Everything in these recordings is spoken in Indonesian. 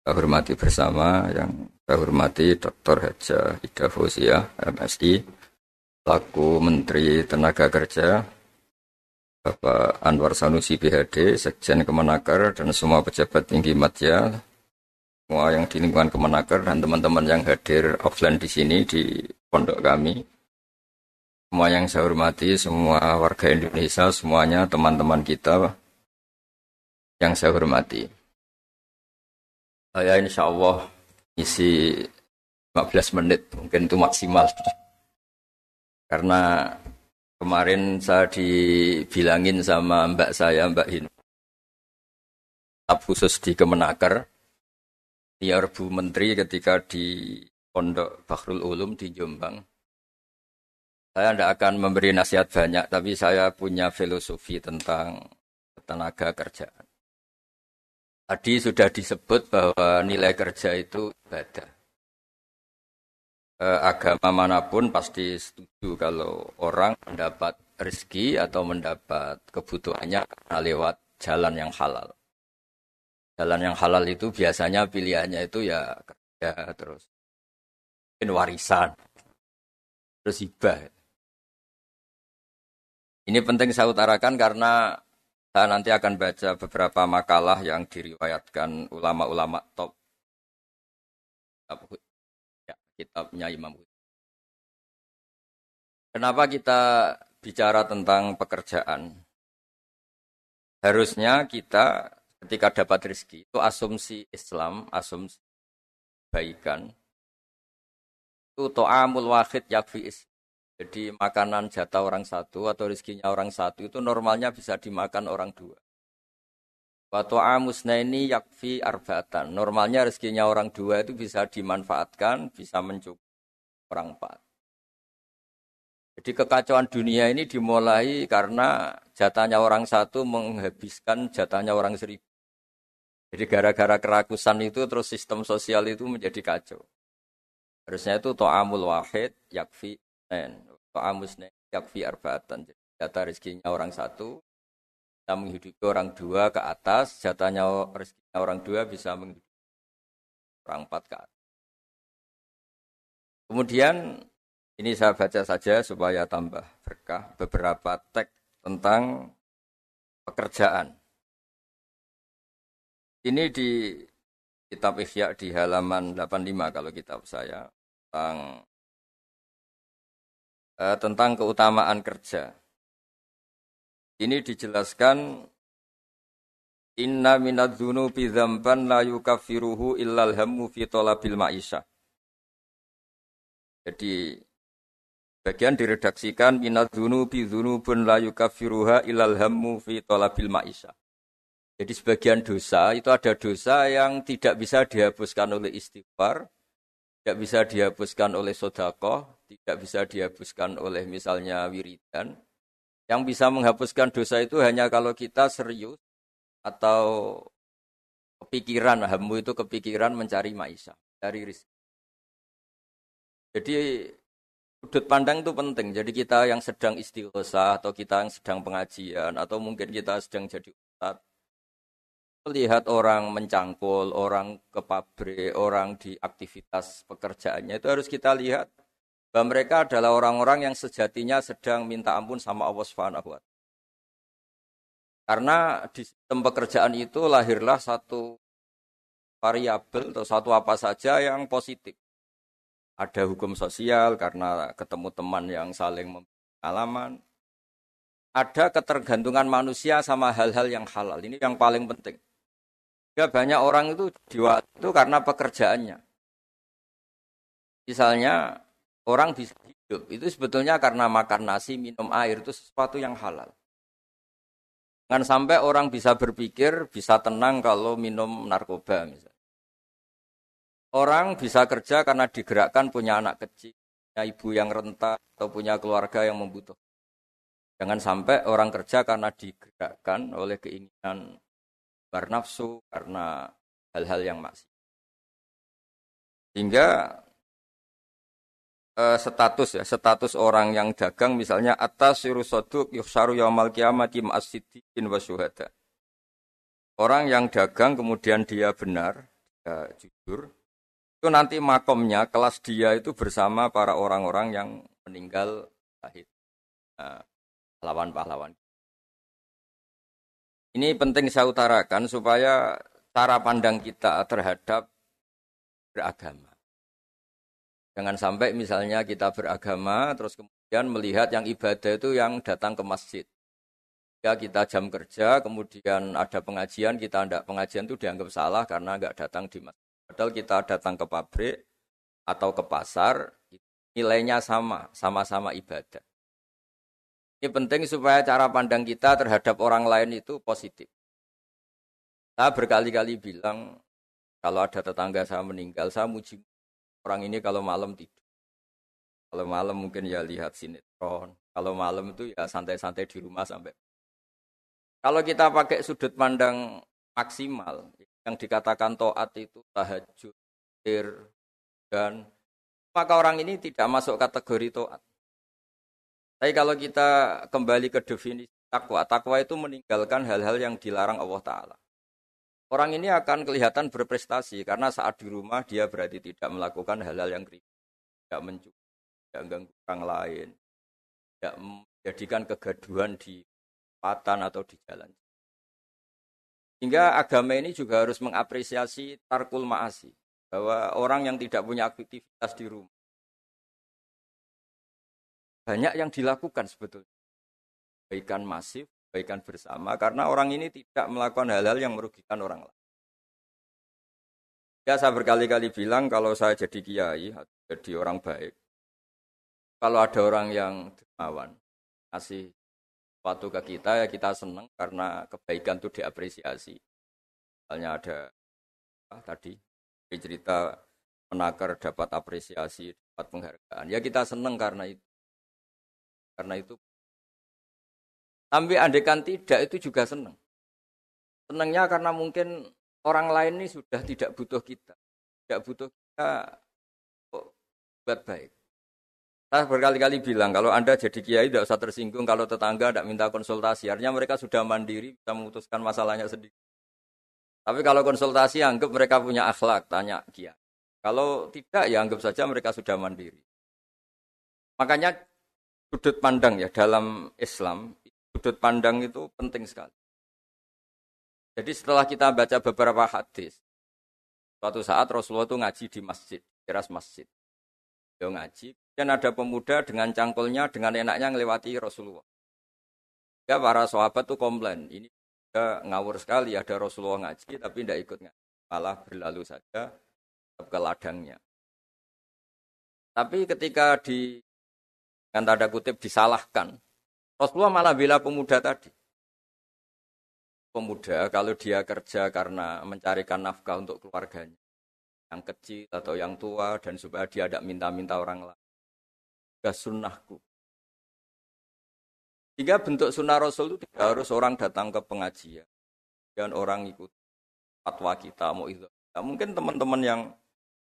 saya hormati bersama yang saya hormati Dr. Haja Ida Fauzia, MSI, laku Menteri Tenaga Kerja, Bapak Anwar Sanusi PhD, Sekjen Kemenaker, dan semua pejabat tinggi media, semua yang di lingkungan Kemenaker, dan teman-teman yang hadir offline di sini, di pondok kami. Semua yang saya hormati, semua warga Indonesia, semuanya teman-teman kita yang saya hormati. Saya insya Allah isi 15 menit, mungkin itu maksimal. Karena kemarin saya dibilangin sama mbak saya, Mbak Hin, khusus di Kemenaker, biar Bu Menteri ketika di Pondok Bakhrul Ulum di Jombang. Saya tidak akan memberi nasihat banyak, tapi saya punya filosofi tentang tenaga kerjaan. Tadi sudah disebut bahwa nilai kerja itu ibadah. E, agama mana pun pasti setuju kalau orang mendapat rezeki atau mendapat kebutuhannya lewat jalan yang halal. Jalan yang halal itu biasanya pilihannya itu ya kerja terus. Mungkin warisan. Terus hibah. Ini penting saya utarakan karena saya nanti akan baca beberapa makalah yang diriwayatkan ulama-ulama top ya, kitabnya Imam Kenapa kita bicara tentang pekerjaan? Harusnya kita ketika dapat rezeki itu asumsi Islam, asumsi kebaikan. Itu to'amul wahid yakfi Islam jadi makanan jatah orang satu atau rezekinya orang satu itu normalnya bisa dimakan orang dua. Waktu amusna ini yakfi arbatan. Normalnya rezekinya orang dua itu bisa dimanfaatkan, bisa mencukupi orang empat. Jadi kekacauan dunia ini dimulai karena jatahnya orang satu menghabiskan jatahnya orang seribu. Jadi gara-gara kerakusan itu terus sistem sosial itu menjadi kacau. Harusnya itu to'amul wahid yakfi. Fa'amusna yakfi arba'atan. Jadi jatah rezekinya orang satu, bisa menghidupi orang dua ke atas, jatahnya rezekinya orang dua bisa menghidupi orang empat ke atas. Kemudian ini saya baca saja supaya tambah berkah beberapa teks tentang pekerjaan. Ini di kitab Ihya di halaman 85 kalau kitab saya tentang eh, tentang keutamaan kerja. Ini dijelaskan Inna minad dzunubi dzamban la yukaffiruhu illal hammu fi talabil ma'isha. Jadi bagian diredaksikan minad dzunubi dzunubun la yukaffiruha illal hammu fi talabil ma'isha. Jadi sebagian dosa itu ada dosa yang tidak bisa dihapuskan oleh istighfar, tidak bisa dihapuskan oleh sodakoh, tidak bisa dihapuskan oleh misalnya wiridan. Yang bisa menghapuskan dosa itu hanya kalau kita serius atau kepikiran, hamu itu kepikiran mencari maisha, dari rizki. Jadi sudut pandang itu penting. Jadi kita yang sedang istighosa atau kita yang sedang pengajian atau mungkin kita sedang jadi ustadz melihat orang mencangkul, orang ke pabrik, orang di aktivitas pekerjaannya itu harus kita lihat bahwa mereka adalah orang-orang yang sejatinya sedang minta ampun sama Allah Subhanahu Karena di sistem pekerjaan itu lahirlah satu variabel atau satu apa saja yang positif. Ada hukum sosial karena ketemu teman yang saling pengalaman. Ada ketergantungan manusia sama hal-hal yang halal. Ini yang paling penting. Ya banyak orang itu jiwa itu karena pekerjaannya. Misalnya orang bisa hidup itu sebetulnya karena makan nasi, minum air itu sesuatu yang halal. Jangan sampai orang bisa berpikir, bisa tenang kalau minum narkoba misalnya. Orang bisa kerja karena digerakkan punya anak kecil, punya ibu yang renta, atau punya keluarga yang membutuhkan. Jangan sampai orang kerja karena digerakkan oleh keinginan bernafsu karena hal-hal yang maksiat. Hingga eh, status ya, status orang yang dagang misalnya atas sirusoduk yusaru yaumal kiamati ma'asidikin wa syuhada. Orang yang dagang kemudian dia benar, ya, jujur, itu nanti makomnya kelas dia itu bersama para orang-orang yang meninggal syahid. Nah, pahlawan-pahlawan. Ini penting saya utarakan supaya cara pandang kita terhadap beragama. Jangan sampai misalnya kita beragama terus kemudian melihat yang ibadah itu yang datang ke masjid. Ya kita jam kerja, kemudian ada pengajian, kita tidak pengajian itu dianggap salah karena nggak datang di masjid. Padahal kita datang ke pabrik atau ke pasar, nilainya sama, sama-sama ibadah. Ini penting supaya cara pandang kita terhadap orang lain itu positif. Saya berkali-kali bilang, kalau ada tetangga saya meninggal, saya muji orang ini kalau malam tidur. Kalau malam mungkin ya lihat sinetron. Kalau malam itu ya santai-santai di rumah sampai kalau kita pakai sudut pandang maksimal, yang dikatakan toat itu tahajud, dan maka orang ini tidak masuk kategori toat. Tapi kalau kita kembali ke definisi takwa, takwa itu meninggalkan hal-hal yang dilarang Allah Ta'ala. Orang ini akan kelihatan berprestasi karena saat di rumah dia berarti tidak melakukan hal-hal yang kritis, tidak mencuri, tidak mengganggu orang lain, tidak menjadikan kegaduhan di patan atau di jalan. Hingga agama ini juga harus mengapresiasi tarkul ma'asi. Bahwa orang yang tidak punya aktivitas di rumah. Banyak yang dilakukan sebetulnya. Baikan masif, baikan bersama. Karena orang ini tidak melakukan hal-hal yang merugikan orang lain. Ya saya berkali-kali bilang kalau saya jadi kiai, jadi orang baik. Kalau ada orang yang dermawan, kasih sesuatu ke kita ya kita senang karena kebaikan itu diapresiasi. Misalnya ada ah, tadi cerita menakar dapat apresiasi, dapat penghargaan. Ya kita senang karena itu. Karena itu. Tapi andekan tidak itu juga senang. Senangnya karena mungkin orang lain ini sudah tidak butuh kita. Tidak butuh kita buat baik. Saya berkali-kali bilang, kalau Anda jadi kiai tidak usah tersinggung kalau tetangga tidak minta konsultasi. Artinya mereka sudah mandiri, bisa memutuskan masalahnya sendiri. Tapi kalau konsultasi, anggap mereka punya akhlak, tanya kiai. Kalau tidak, ya anggap saja mereka sudah mandiri. Makanya sudut pandang ya dalam Islam, sudut pandang itu penting sekali. Jadi setelah kita baca beberapa hadis, suatu saat Rasulullah itu ngaji di masjid, teras masjid. Dia ngaji, dan ada pemuda dengan cangkulnya, dengan enaknya ngelewati Rasulullah. Ya para sahabat tuh komplain, ini juga ngawur sekali ada Rasulullah ngaji tapi tidak ikut ngaji. Malah berlalu saja ke ladangnya. Tapi ketika di dengan tanda kutip disalahkan, Rasulullah malah bela pemuda tadi. Pemuda kalau dia kerja karena mencarikan nafkah untuk keluarganya, yang kecil atau yang tua dan supaya dia tidak minta-minta orang lain juga sunnahku. Tiga bentuk sunnah Rasul itu tidak harus orang datang ke pengajian dan orang ikut fatwa kita mau itu. Nah, mungkin teman-teman yang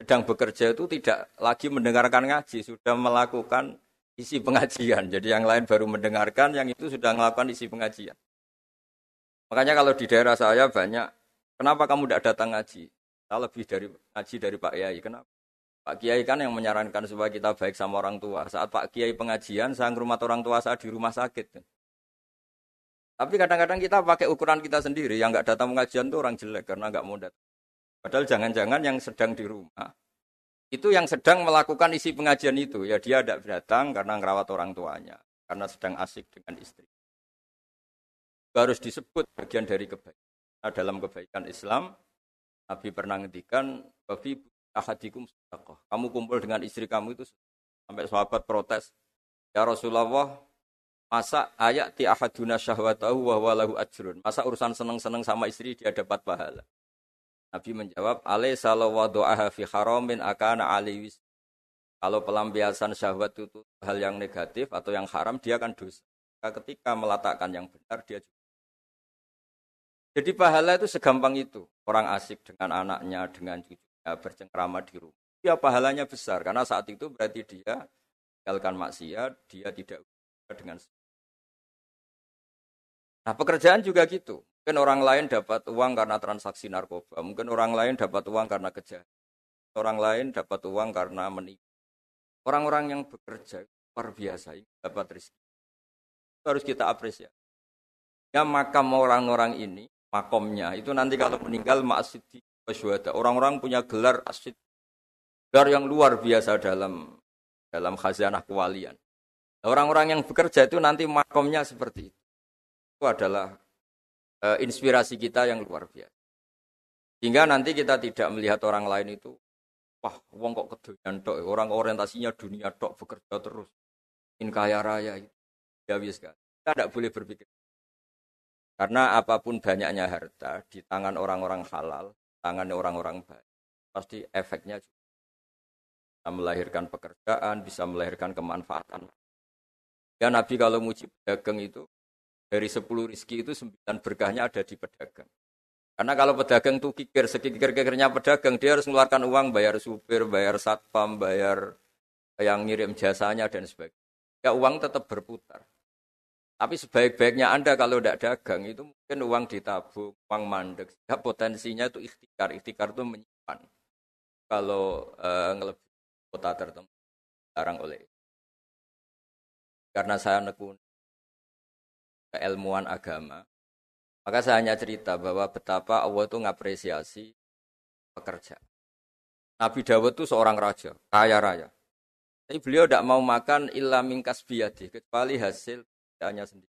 sedang bekerja itu tidak lagi mendengarkan ngaji, sudah melakukan isi pengajian. Jadi yang lain baru mendengarkan, yang itu sudah melakukan isi pengajian. Makanya kalau di daerah saya banyak, kenapa kamu tidak datang ngaji? Saya lebih dari ngaji dari Pak Yai. Kenapa? Pak Kiai kan yang menyarankan supaya kita baik sama orang tua. Saat Pak Kiai pengajian, saya rumah orang tua saya di rumah sakit. Tapi kadang-kadang kita pakai ukuran kita sendiri. Yang nggak datang pengajian itu orang jelek karena nggak mau datang. Padahal jangan-jangan yang sedang di rumah itu yang sedang melakukan isi pengajian itu. Ya dia tidak datang karena ngerawat orang tuanya, karena sedang asik dengan istri. Harus disebut bagian dari kebaikan. Nah, dalam kebaikan Islam, Nabi pernah ngendikan, Babi ahadikum sedekah. Kamu kumpul dengan istri kamu itu sampai sahabat protes. Ya Rasulullah, masa ayat ti ahaduna syahwatahu wa walahu ajrun. Masa urusan seneng-seneng sama istri dia dapat pahala. Nabi menjawab, "Alaysa law wada'aha fi haramin akana aliwis." Kalau pelampiasan syahwat itu hal yang negatif atau yang haram, dia akan dosa. Ketika meletakkan yang benar, dia juga. Jadi pahala itu segampang itu. Orang asik dengan anaknya, dengan cucu ya, bercengkrama di rumah. Ya pahalanya besar karena saat itu berarti dia tinggalkan maksiat, dia tidak dengan Nah pekerjaan juga gitu. Mungkin orang lain dapat uang karena transaksi narkoba, mungkin orang lain dapat uang karena kejahatan, orang lain dapat uang karena menipu. Orang-orang yang bekerja luar biasa dapat rezeki. Itu harus kita apresiasi. Ya makam orang-orang ini, makomnya itu nanti kalau meninggal di wasyuhada. Orang-orang punya gelar asid, gelar yang luar biasa dalam dalam khazanah kewalian. Orang-orang yang bekerja itu nanti makomnya seperti itu. Itu adalah e, inspirasi kita yang luar biasa. Hingga nanti kita tidak melihat orang lain itu, wah, wong kok kedoyan tok, orang orientasinya dunia tok bekerja terus. In kaya raya itu. Ya wis. Kita tidak boleh berpikir karena apa pun banyaknya harta di tangan orang-orang halal, tangan orang-orang baik, pasti efeknya juga bisa melahirkan pekerjaan, bisa melahirkan kemanfaatan. Ya Nabi kalau muji pedagang itu, dari sepuluh rizki itu sembilan berkahnya ada di pedagang. Karena kalau pedagang itu kikir, sekikir-kikirnya pedagang, dia harus mengeluarkan uang, bayar supir, bayar satpam, bayar yang ngirim jasanya, dan sebagainya. Ya uang tetap berputar. Tapi sebaik-baiknya Anda kalau tidak dagang itu mungkin uang ditabung, uang mandek. Ya, potensinya itu ikhtikar. Ikhtikar itu menyimpan. Kalau uh, ngelebihi kota tertentu, larang oleh. Karena saya nekun keilmuan agama, maka saya hanya cerita bahwa betapa Allah itu ngapresiasi pekerja. Nabi Dawud itu seorang raja, kaya raya. Tapi beliau tidak mau makan illa mingkas biadi, kecuali hasil hanya sendiri.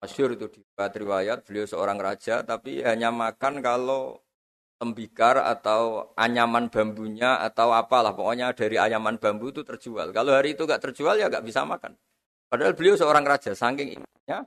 Masyur itu di riwayat, beliau seorang raja, tapi hanya makan kalau tembikar atau anyaman bambunya atau apalah. Pokoknya dari anyaman bambu itu terjual. Kalau hari itu gak terjual ya gak bisa makan. Padahal beliau seorang raja, saking ya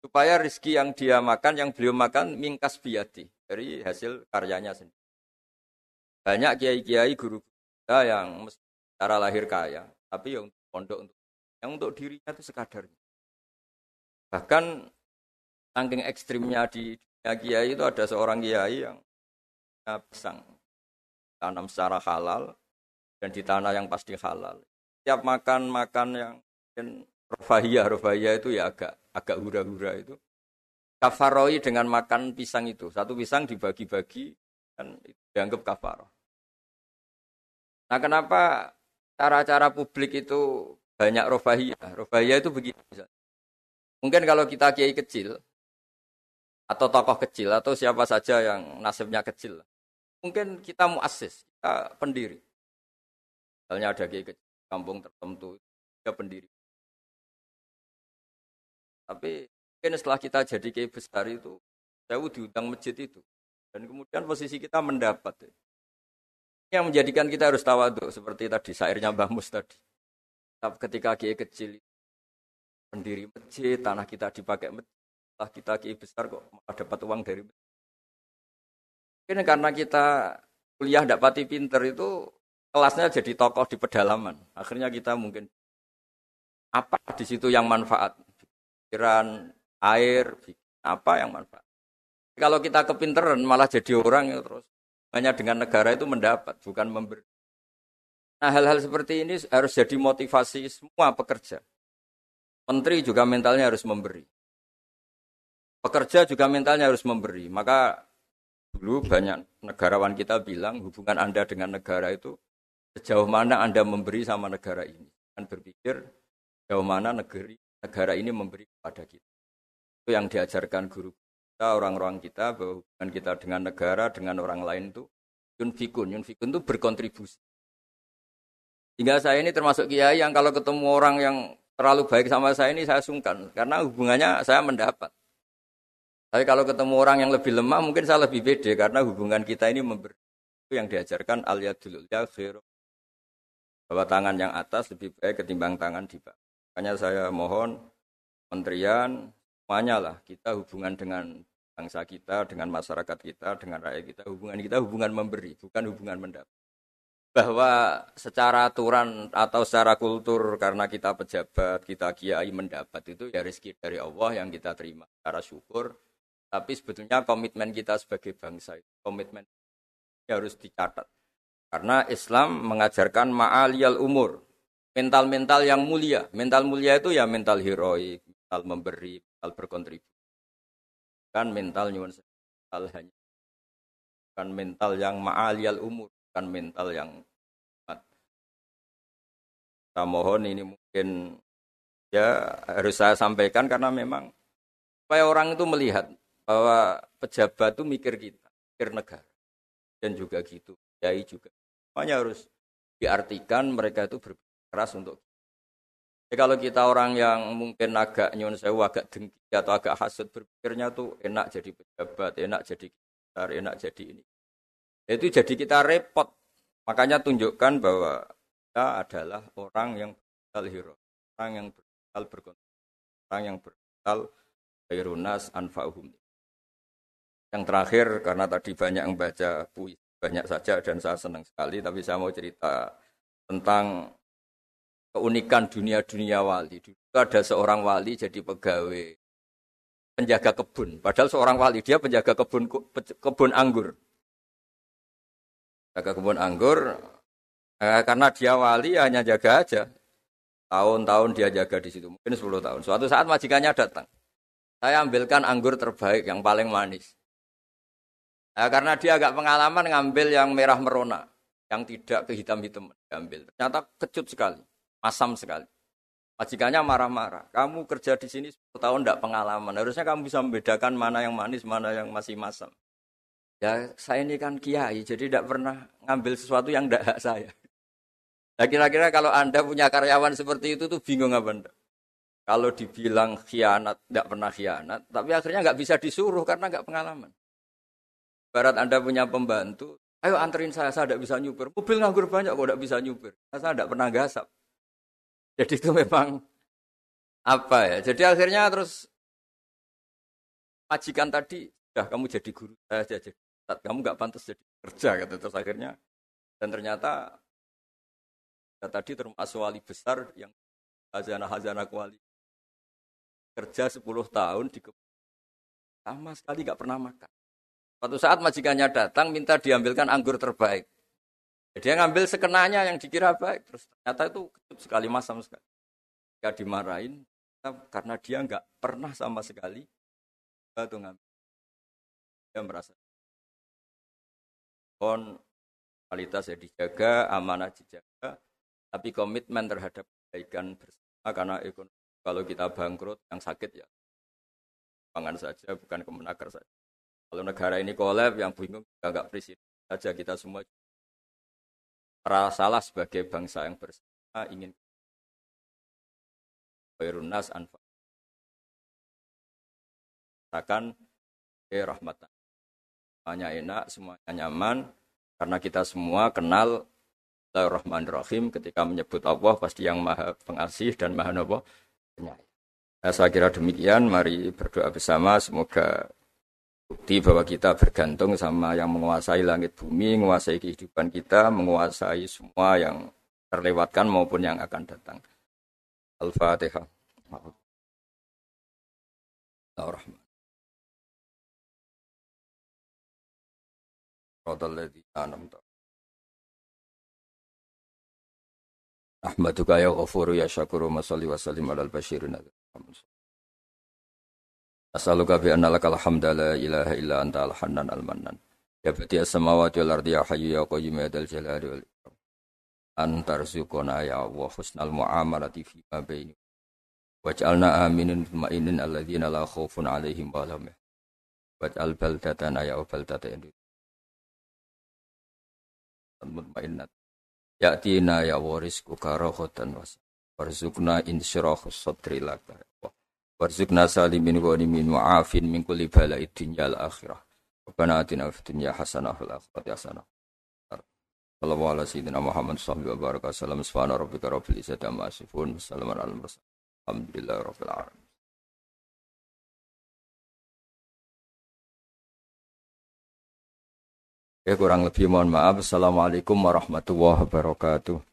supaya rizki yang dia makan, yang beliau makan mingkas biati dari hasil karyanya sendiri. Banyak kiai-kiai guru kita yang secara lahir kaya, tapi yang pondok untuk yang untuk dirinya itu sekadarnya. Bahkan saking ekstrimnya di dunia kiai itu ada seorang kiai yang pisang tanam secara halal dan di tanah yang pasti halal. Tiap makan makan yang rofahiyah, rofahiyah itu ya agak agak hura-hura itu. Kafaroi dengan makan pisang itu. Satu pisang dibagi-bagi itu dianggap kafaroh. Nah kenapa cara-cara publik itu banyak rofahiyah. Rofahiyah itu begitu. Mungkin kalau kita kiai kecil, atau tokoh kecil, atau siapa saja yang nasibnya kecil, mungkin kita muasis, kita pendiri. Misalnya ada kiai kecil, kampung tertentu, dia pendiri. Tapi mungkin setelah kita jadi kiai besar itu, jauh diundang masjid itu. Dan kemudian posisi kita mendapat. Yang menjadikan kita harus tawaduk, seperti tadi, sairnya Mbah Mus tadi ketika kiai kecil pendiri masjid, tanah kita dipakai masjid, setelah kita kiai besar kok malah dapat uang dari masjid. Mungkin karena kita kuliah tidak pati pinter itu kelasnya jadi tokoh di pedalaman. Akhirnya kita mungkin apa di situ yang manfaat? Pikiran, air, apa yang manfaat? Kalau kita kepinteran malah jadi orang yang terus hanya dengan negara itu mendapat, bukan memberi. Nah hal-hal seperti ini harus jadi motivasi semua pekerja. Menteri juga mentalnya harus memberi. Pekerja juga mentalnya harus memberi. Maka dulu banyak negarawan kita bilang hubungan Anda dengan negara itu sejauh mana Anda memberi sama negara ini. Dan berpikir sejauh mana negeri, negara ini memberi kepada kita. Itu yang diajarkan guru kita, orang-orang kita, bahwa hubungan kita dengan negara, dengan orang lain itu yunfikun. Yunfikun itu berkontribusi. Hingga saya ini termasuk kiai yang kalau ketemu orang yang terlalu baik sama saya ini saya sungkan karena hubungannya saya mendapat. Tapi kalau ketemu orang yang lebih lemah mungkin saya lebih beda karena hubungan kita ini memberi itu yang diajarkan al yadul bahwa tangan yang atas lebih baik ketimbang tangan di bawah. Makanya saya mohon menterian semuanya lah kita hubungan dengan bangsa kita, dengan masyarakat kita, dengan rakyat kita, hubungan kita hubungan memberi, bukan hubungan mendapat bahwa secara aturan atau secara kultur karena kita pejabat, kita kiai mendapat itu ya rezeki dari Allah yang kita terima secara syukur. Tapi sebetulnya komitmen kita sebagai bangsa itu komitmen harus dicatat. Karena Islam mengajarkan ma'aliyal umur, mental-mental yang mulia. Mental mulia itu ya mental heroik, mental memberi, mental berkontribusi. bukan mental nyuwun mental hanya bukan mental yang ma'aliyal umur, bukan mental yang saya mohon ini mungkin ya harus saya sampaikan karena memang supaya orang itu melihat bahwa pejabat itu mikir kita, mikir negara dan juga gitu, kiai juga. Semuanya harus diartikan mereka itu berkeras untuk jadi kalau kita orang yang mungkin agak nyun sewu, agak dengki atau agak hasut berpikirnya tuh enak jadi pejabat, enak jadi besar, enak jadi ini. Itu jadi kita repot. Makanya tunjukkan bahwa kita adalah orang yang berkal hero, orang yang berkal berkontak, orang yang berkal khairunas anfa'uhum. Yang terakhir karena tadi banyak yang baca puisi banyak saja dan saya senang sekali tapi saya mau cerita tentang keunikan dunia-dunia wali. Dulu ada seorang wali jadi pegawai penjaga kebun. Padahal seorang wali dia penjaga kebun kebun anggur. Jaga kebun anggur eh, karena dia wali hanya jaga aja. Tahun-tahun dia jaga di situ, mungkin 10 tahun. Suatu saat majikannya datang. Saya ambilkan anggur terbaik yang paling manis. Nah, karena dia agak pengalaman ngambil yang merah merona, yang tidak kehitam-hitam diambil. Ternyata kecut sekali masam sekali. Majikannya marah-marah. Kamu kerja di sini 10 tahun tidak pengalaman. Harusnya kamu bisa membedakan mana yang manis, mana yang masih masam. Ya saya ini kan kiai, jadi tidak pernah ngambil sesuatu yang tidak hak saya. Nah kira-kira kalau Anda punya karyawan seperti itu tuh bingung apa anda? Kalau dibilang khianat, tidak pernah khianat, tapi akhirnya nggak bisa disuruh karena nggak pengalaman. Barat Anda punya pembantu, ayo anterin saya, saya tidak bisa nyupir. Mobil nganggur banyak kok tidak bisa nyupir. Saya tidak pernah gasap. Jadi itu memang apa ya? Jadi akhirnya terus majikan tadi, ya kamu jadi guru saya jadi kamu nggak pantas jadi kerja gitu terus akhirnya dan ternyata ya tadi termasuk wali besar yang hazana hazana kuali kerja 10 tahun di sama sekali nggak pernah makan. Suatu saat majikannya datang minta diambilkan anggur terbaik. Dia ngambil sekenanya yang dikira baik, terus ternyata itu kecut sekali masam sekali. Dia dimarahin karena dia nggak pernah sama sekali batu ngambil. Dia merasa kon kualitas ya dijaga, amanah dijaga, tapi komitmen terhadap kebaikan bersama karena ekonomi kalau kita bangkrut yang sakit ya pangan saja bukan kemenaker saja. Kalau negara ini kolab yang bingung nggak presiden saja kita semua salah sebagai bangsa yang bersama ingin Khairunas anfa. Katakan eh rahmatan. Semuanya enak, semuanya nyaman karena kita semua kenal Rahim ketika menyebut Allah pasti yang maha pengasih dan maha penyayang. Nah, saya kira demikian, mari berdoa bersama semoga bukti bahwa kita bergantung sama yang menguasai langit bumi, menguasai kehidupan kita, menguasai semua yang terlewatkan maupun yang akan datang. Al-Fatihah. Al-Rahman. Ahmaduka ya ghafuru ya syakuru masalli wa sallim ala al-bashirin As'aluka bi anna lakal hamda la ilaha illa anta al-hannan al-mannan. Ya bati as-samawati wal ardi ya hayyu ya qayyum ya dal jalali wal ikram. Antar zukona ya Allah husnal muamalati fi ma baini. Waj'alna aminin mutmainin alladzina la khaufun alaihim wa lahum Waj'al baldatana ya baldata indu. Mutmainnat. Ya'tina ya warisku karahotan was. Warzukna insyirahus sadri laka. Warzukna salimin ghanimin mu'afin min kulli bala'id dunya al akhirah. Rabbana atina fid dunya hasanah fil akhirati hasanah. Sallallahu ala sayyidina Muhammad sallallahu wa baraka sallam subhana rabbika rabbil izzati amma yasifun. Wassalamu ala mursalin. Alhamdulillah rabbil alamin. Ya kurang lebih mohon maaf. Assalamualaikum warahmatullahi wabarakatuh.